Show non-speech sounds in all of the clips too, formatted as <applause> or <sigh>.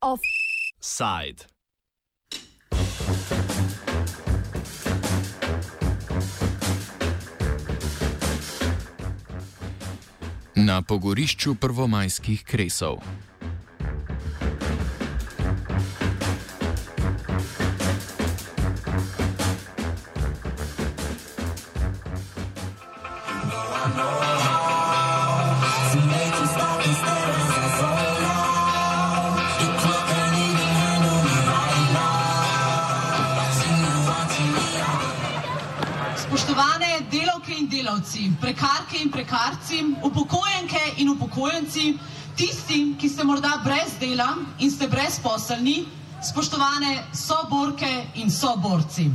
Offside. Na pogorišču prvomajskih kresov. Spoštovane delavke in delavci, prekarke in prekarci, upokojenke in upokojenci, tisti, ki ste morda brez dela in ste brezposelni, spoštovane soborke in soborci.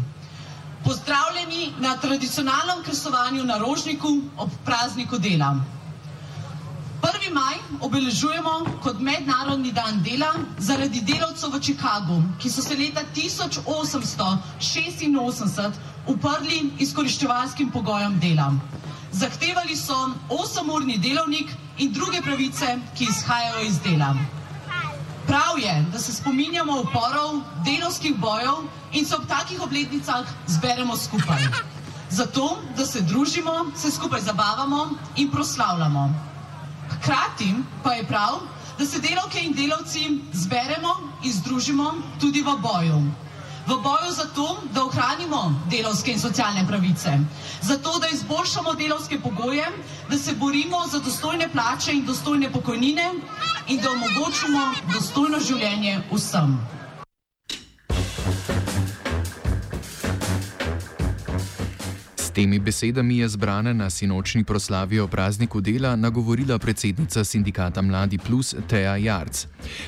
Pozdravljeni na tradicionalnem kresovanju na Rožniku ob prazniku dela. 1. maj obeležujemo kot mednarodni dan dela zaradi delavcev v Chicagu, ki so se leta 1886 uprli izkoriščevalskim pogojem dela. Zahtevali so 8-urni delovnik in druge pravice, ki izhajajo iz dela. Prav je, da se spominjamo uporov, delovskih bojev in se ob takih obletnicah zberemo skupaj. Zato, da se družimo, se skupaj zabavamo in proslavljamo. Hkrati pa je prav, da se delavke in delavci zberemo in združimo tudi v boju. V boju za to, da ohranimo delovske in socialne pravice, za to, da izboljšamo delovske pogoje, da se borimo za dostojne plače in dostojne pokojnine in da omogočimo dostojno življenje vsem. Temi besedami je zbrana na sinočni proslavi o prazniku dela nagovorila predsednica sindikata Mladi Plus Teja Jarc.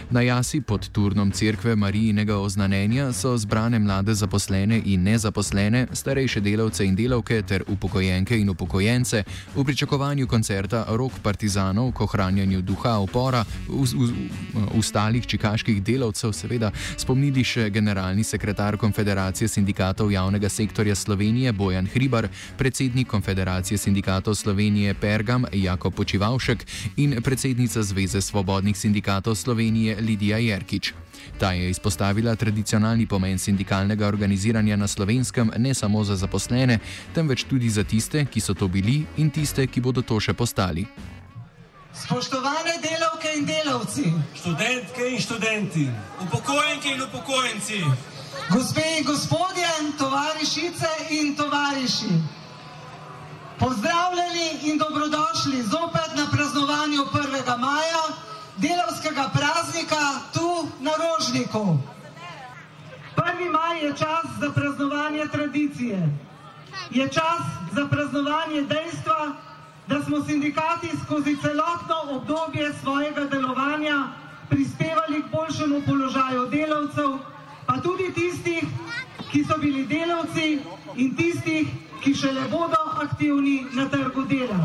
Na jasi pod turnom cerkve Marijinega oznanenja so zbrane mlade zaposlene in nezaposlene, starejše delavce in delavke ter upokojenke in upokojence v pričakovanju koncerta Rok partizanov k ohranjanju duha opora v, v, v stalih čikaških delavcev, seveda spomnili še generalni sekretar Konfederacije sindikatov javnega sektorja Slovenije Bojan Hribar, predsednik Konfederacije sindikatov Slovenije Pergam Jako Počivalšek in predsednica Zveze svobodnih sindikatov Slovenije Lidija Jerkič. Ta je izpostavila tradicionalni pomen sindikalnega organiziranja na slovenskem ne samo za zaposlene, temveč tudi za tiste, ki so to bili in tiste, ki bodo to še postali. Spoštovane delavke in delavci, študentke in študenti, upokojenke in upokojenci, gospe in gospodje, tovarišice in tovariši. Pozdravljeni in dobrodošli zopet na praznovanju 1. maja, delovskega praznika tu na Rožniku. 1. maj je čas za praznovanje tradicije. Je čas za praznovanje dejstva, da smo sindikati skozi celotno obdobje svojega delovanja prispevali k boljšemu položaju delavcev, tudi tistih, ki so bili delavci in tistih, ki še ne bodo aktivni na trgu dela.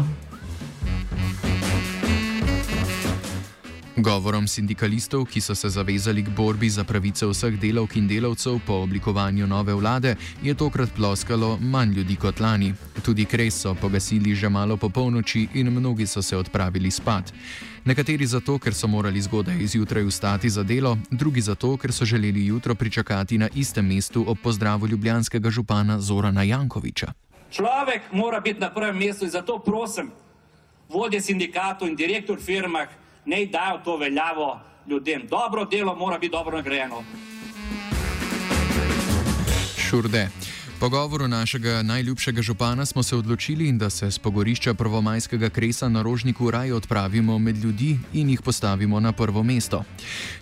Govorom sindikalistov, ki so se zavezali k borbi za pravice vseh delavk in delavcev po oblikovanju nove vlade, je tokrat ploskalo manj ljudi kot lani. Tudi kres so pogasili že malo po polnoči in mnogi so se odpravili spat. Nekateri zato, ker so morali zgodaj izjutraj vstati za delo, drugi zato, ker so želeli jutro pričakati na istem mestu ob pozdravu ljubljanskega župana Zorana Jankoviča. Človek mora biti na prvem mestu in zato prosim, vodje sindikatov in direktor firmah, ne dajo to veljavo ljudem. Dobro delo mora biti dobro nagrajeno. Šurde. Po govoru našega najljubšega župana smo se odločili, da se z pogorišča prvomajskega kresa na rožniku raje odpravimo med ljudi in jih postavimo na prvo mesto.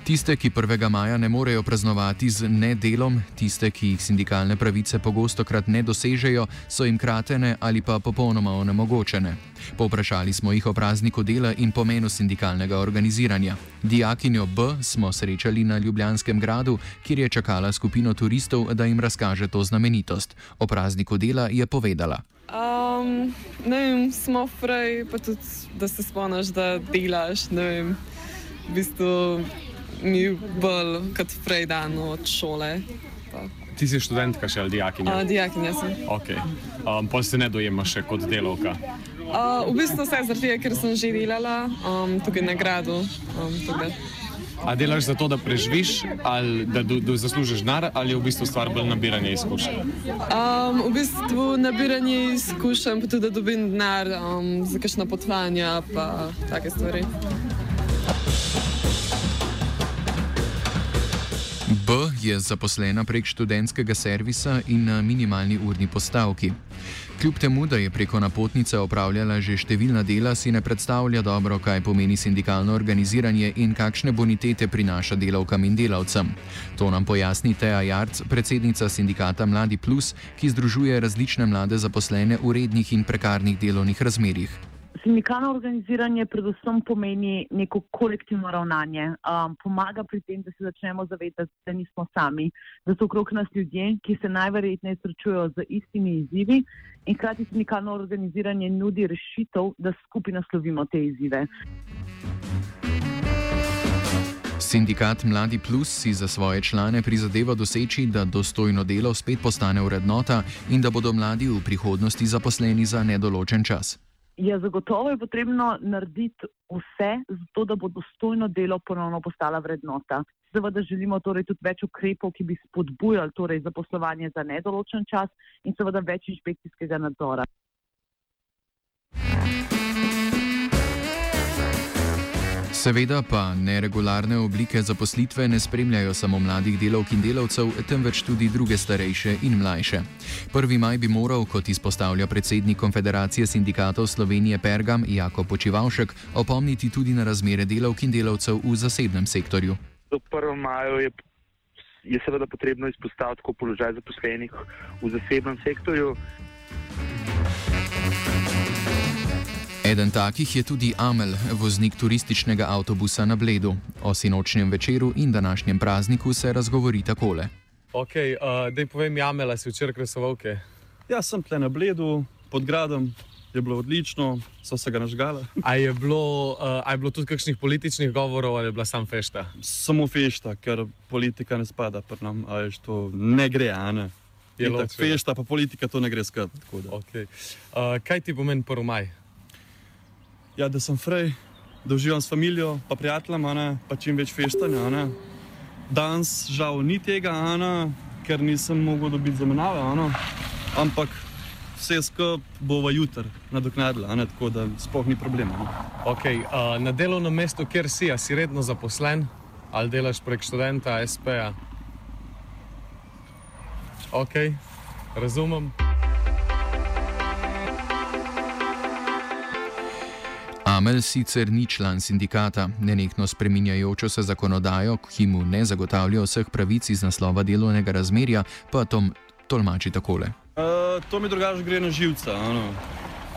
Tiste, ki 1. maja ne morejo praznovati z nedelom, tiste, ki jih sindikalne pravice pogosto krat ne dosežejo, so jim kratene ali pa popolnoma onemogočene. Povprašali smo jih o prazniku dela in pomenu sindikalnega organiziranja. Dijakinjo B smo srečali na Ljubljanskem gradu, kjer je čakala skupino turistov, da jim razkaže to znamenitost. O prazniku dela je povedala. Um, ne vem, smo fraj, pa tudi, da se spomniš, da delaš. Ne vem, v bistvu mi bolj kot fraj dan od šole. Pa ti si študentka še ali dijakinja? Uh, dijakinja sem. Okay. Um, pa se ne dojemaš še kot delovka. Uh, v bistvu vse zaradi tega, ker sem že delala um, tukaj na gradu. Um, A delaš zato, da preživiš, ali da do, do zaslužiš denar, ali je v bistvu stvar bolj nabiranje izkušenj? Um, v bistvu nabiranje izkušenj, pa tudi da dobim denar um, za kakšno potovanje, pa take stvari. B je zaposlena prek študentskega servisa in na minimalni urni postavki. Kljub temu, da je preko napotnice opravljala že številna dela, si ne predstavlja dobro, kaj pomeni sindikalno organiziranje in kakšne bonitete prinaša delavkam in delavcem. To nam pojasni Teja Jarc, predsednica sindikata Mladi Plus, ki združuje različne mlade zaposlene v rednih in prekarnih delovnih razmerjih. Sindikalno organiziranje predvsem pomeni neko kolektivno ravnanje. Um, pomaga pri tem, da se začnemo zavedati, da nismo sami, da so okrog nas ljudje, ki se najverjetneje srečujejo z istimi izzivi in hkrati sindikalno organiziranje nudi rešitev, da skupaj naslovimo te izzive. Sindikat Mladi Plus si za svoje člane prizadeva doseči, da dostojno delo spet postane vrednota in da bodo mladi v prihodnosti zaposleni za nedoločen čas. Ja, zagotovo je potrebno narediti vse, zato da bo dostojno delo ponovno postala vrednota. Seveda želimo torej tudi več ukrepov, ki bi spodbujali torej zaposlovanje za nedoločen čas in seveda več inšpekcijskega nadzora. Seveda pa neregularne oblike zaposlitve ne spremljajo samo mladih delavk in delavcev, temveč tudi druge starejše in mlajše. 1. maj bi moral, kot izpostavlja predsednik Konfederacije sindikatov Slovenije Pergam Jako Počivalšek, opomniti tudi na razmere delavk in delavcev v zasebnem sektorju. Do 1. maja je, je seveda potrebno izpostaviti položaj zaposlenih v zasebnem sektorju. Eden takih je tudi Amel, voznik turističnega avtobusa na Bledu. O sinočnjem večeru in današnjem prazniku se razgovori takole. Ok, uh, da povem, Amela, si včeraj kresoval kaj? Ja, sem tle na Bledu, pod gradom. Je bilo odlično, so se ga nažgali. <laughs> A je bilo, uh, je bilo tudi kakšnih političnih govorov ali je bila samo fešta? Samo fešta, ker politika ne spada pri nam, ali to ne gre, a ne. Je tako fešta, pa politika to ne gre skupaj. Okay. Uh, kaj ti pomeni prvi maj? Ja, da sem frej, da uživam s familijo, pa prijateljem, pa čim več feštanja. Danes žal ni tega, Ana, ker nisem mogel dobiti zamenjave, ampak vse skupaj bo v jutr nadoknadila, tako da sploh ni problema. Okay, uh, na delovnem mestu, kjer si, si redno zaposlen ali delaš prek študenta, SP-ja? Ok, razumem. Amel sicer ni član sindikata, nenehno spreminjajočo se zakonodajo, ki mu ne zagotavlja vseh pravic iz naslova delovnega razmerja, pa Tom tolmači takole. Uh, to mi drugače gre na živce,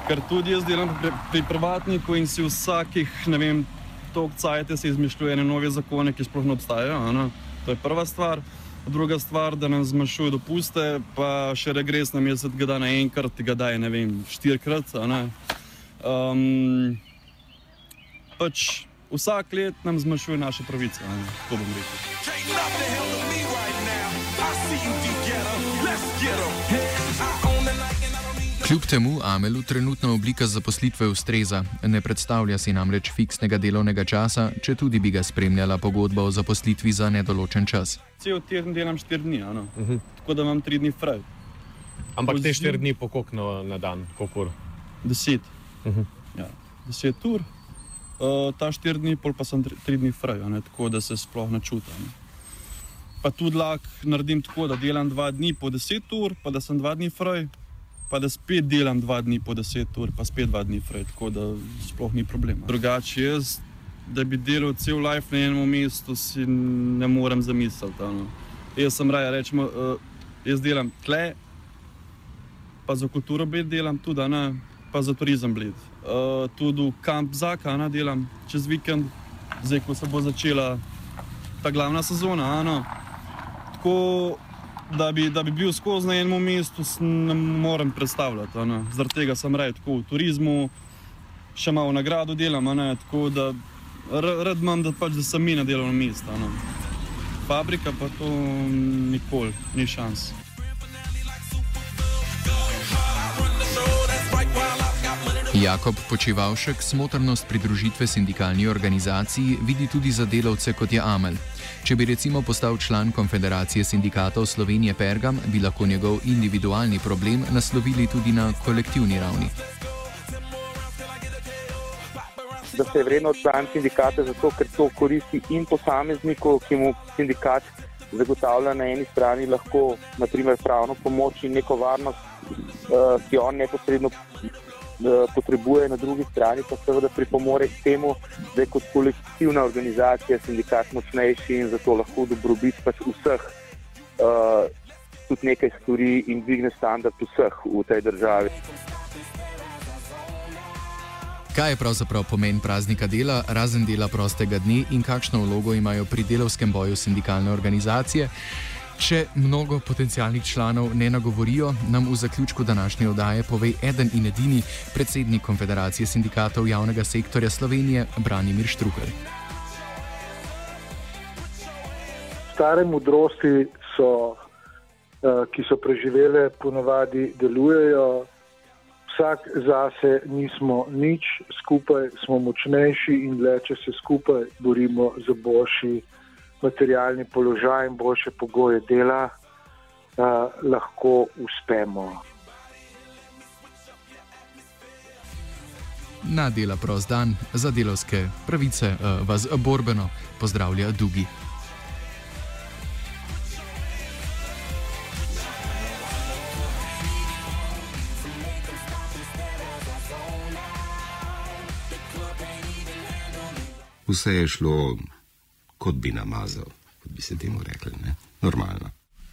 ker tudi jaz delam pri, pri privatniku in si vsakih, ne vem, toliko cajt se izmišljuje nove zakone, ki sploh ne obstajajo. Ano? To je prva stvar. Druga stvar, da nam zmanjšuje dopuste, pa še regres na mesec, ga da na enkrat, ga da je, ne vem, štirikrat. Um, pač vsak let nam zmanjšuje naše pravice. To bom rekel. Kljub temu Amelu trenutna oblika zaposlitve ustreza, ne predstavlja si namreč fiksnega delovnega časa, če tudi bi ga spremljala pogodba o zaposlitvi za nedoločen čas. Cel teden delam 4 dni, uh -huh. tako da imam 3 dni fraj. Ampak te 4 dni pokokno na dan, kako? 10. Uh -huh. ja. 10 ur, uh, ta štiri dni, pol pa sem tri, tri dni fraj, tako da se sploh ne čutim. Pa tudi lahko naredim tako, da delam dva dni po deset ur, pa da sem dva dni fraj, pa da spet delam dva dni po deset ur, pa spet dva dni fraj, tako da sploh ni problema. Drugače jaz, da bi delal cel life na enem mestu, si ne morem zamisliti. Ano. Jaz sem raje, rečemo, uh, jaz delam tle, pa za kulturo bi delam tudi, ne, pa za turizem bled uh, tudi v kamp Zakana delam čez vikend, zdaj ko se bo začela ta glavna sezona. Ano. Tako da bi, da bi bil skozi na enem mestu, ne morem predstavljati. Zaradi tega sem raje tako v turizmu, še malo nagrado delam, tako da rad imam, da, pač, da sem mi na delovnem mestu. fabrika pa to nikoli, ni šans. Jakob Počivalšek smotrnost pridružitve sindikalni organizaciji vidi tudi za delavce kot je Amel. Če bi recimo postal član Konfederacije sindikatov Slovenije Pergam, bi lahko njegov individualni problem naslovili tudi na kolektivni ravni. Da se je vredno član sindikata zato, ker to koristi in posamezniku, ki mu sindikat zagotavlja na eni strani lahko naprimer pravno pomoč in neko varnost, uh, ki on neposredno potrebuje, na drugi strani pa seveda pripomore k temu, da je kot kolektivna organizacija sindikat močnejši in zato lahko dobrobit pač vseh uh, tudi nekaj stori in dvigne standard vseh v tej državi. Kaj je pravzaprav pomen praznika dela, razen dela prostega dne in kakšno vlogo imajo pri delovskem boju sindikalne organizacije? Če mnogo potencijalnih članov ne nagovorijo, nam v zaključku današnje oddaje pove eden in edini predsednik Konfederacije sindikatov javnega sektorja Slovenije, Branimir Štrukelj. Stare modrosti, so, eh, ki so preživele, ponovadi delujejo. Vsak zase nismo nič, skupaj smo močnejši in le, če se skupaj borimo za boljši materialni položaj in boljše pogoje dela, uh, lahko uspemo. Na dela prost dan za delovske pravice uh, vas borbeno pozdravlja Dugi. Vse je šlo kot bi namazal, kot bi se temu rekli, ne? normalno.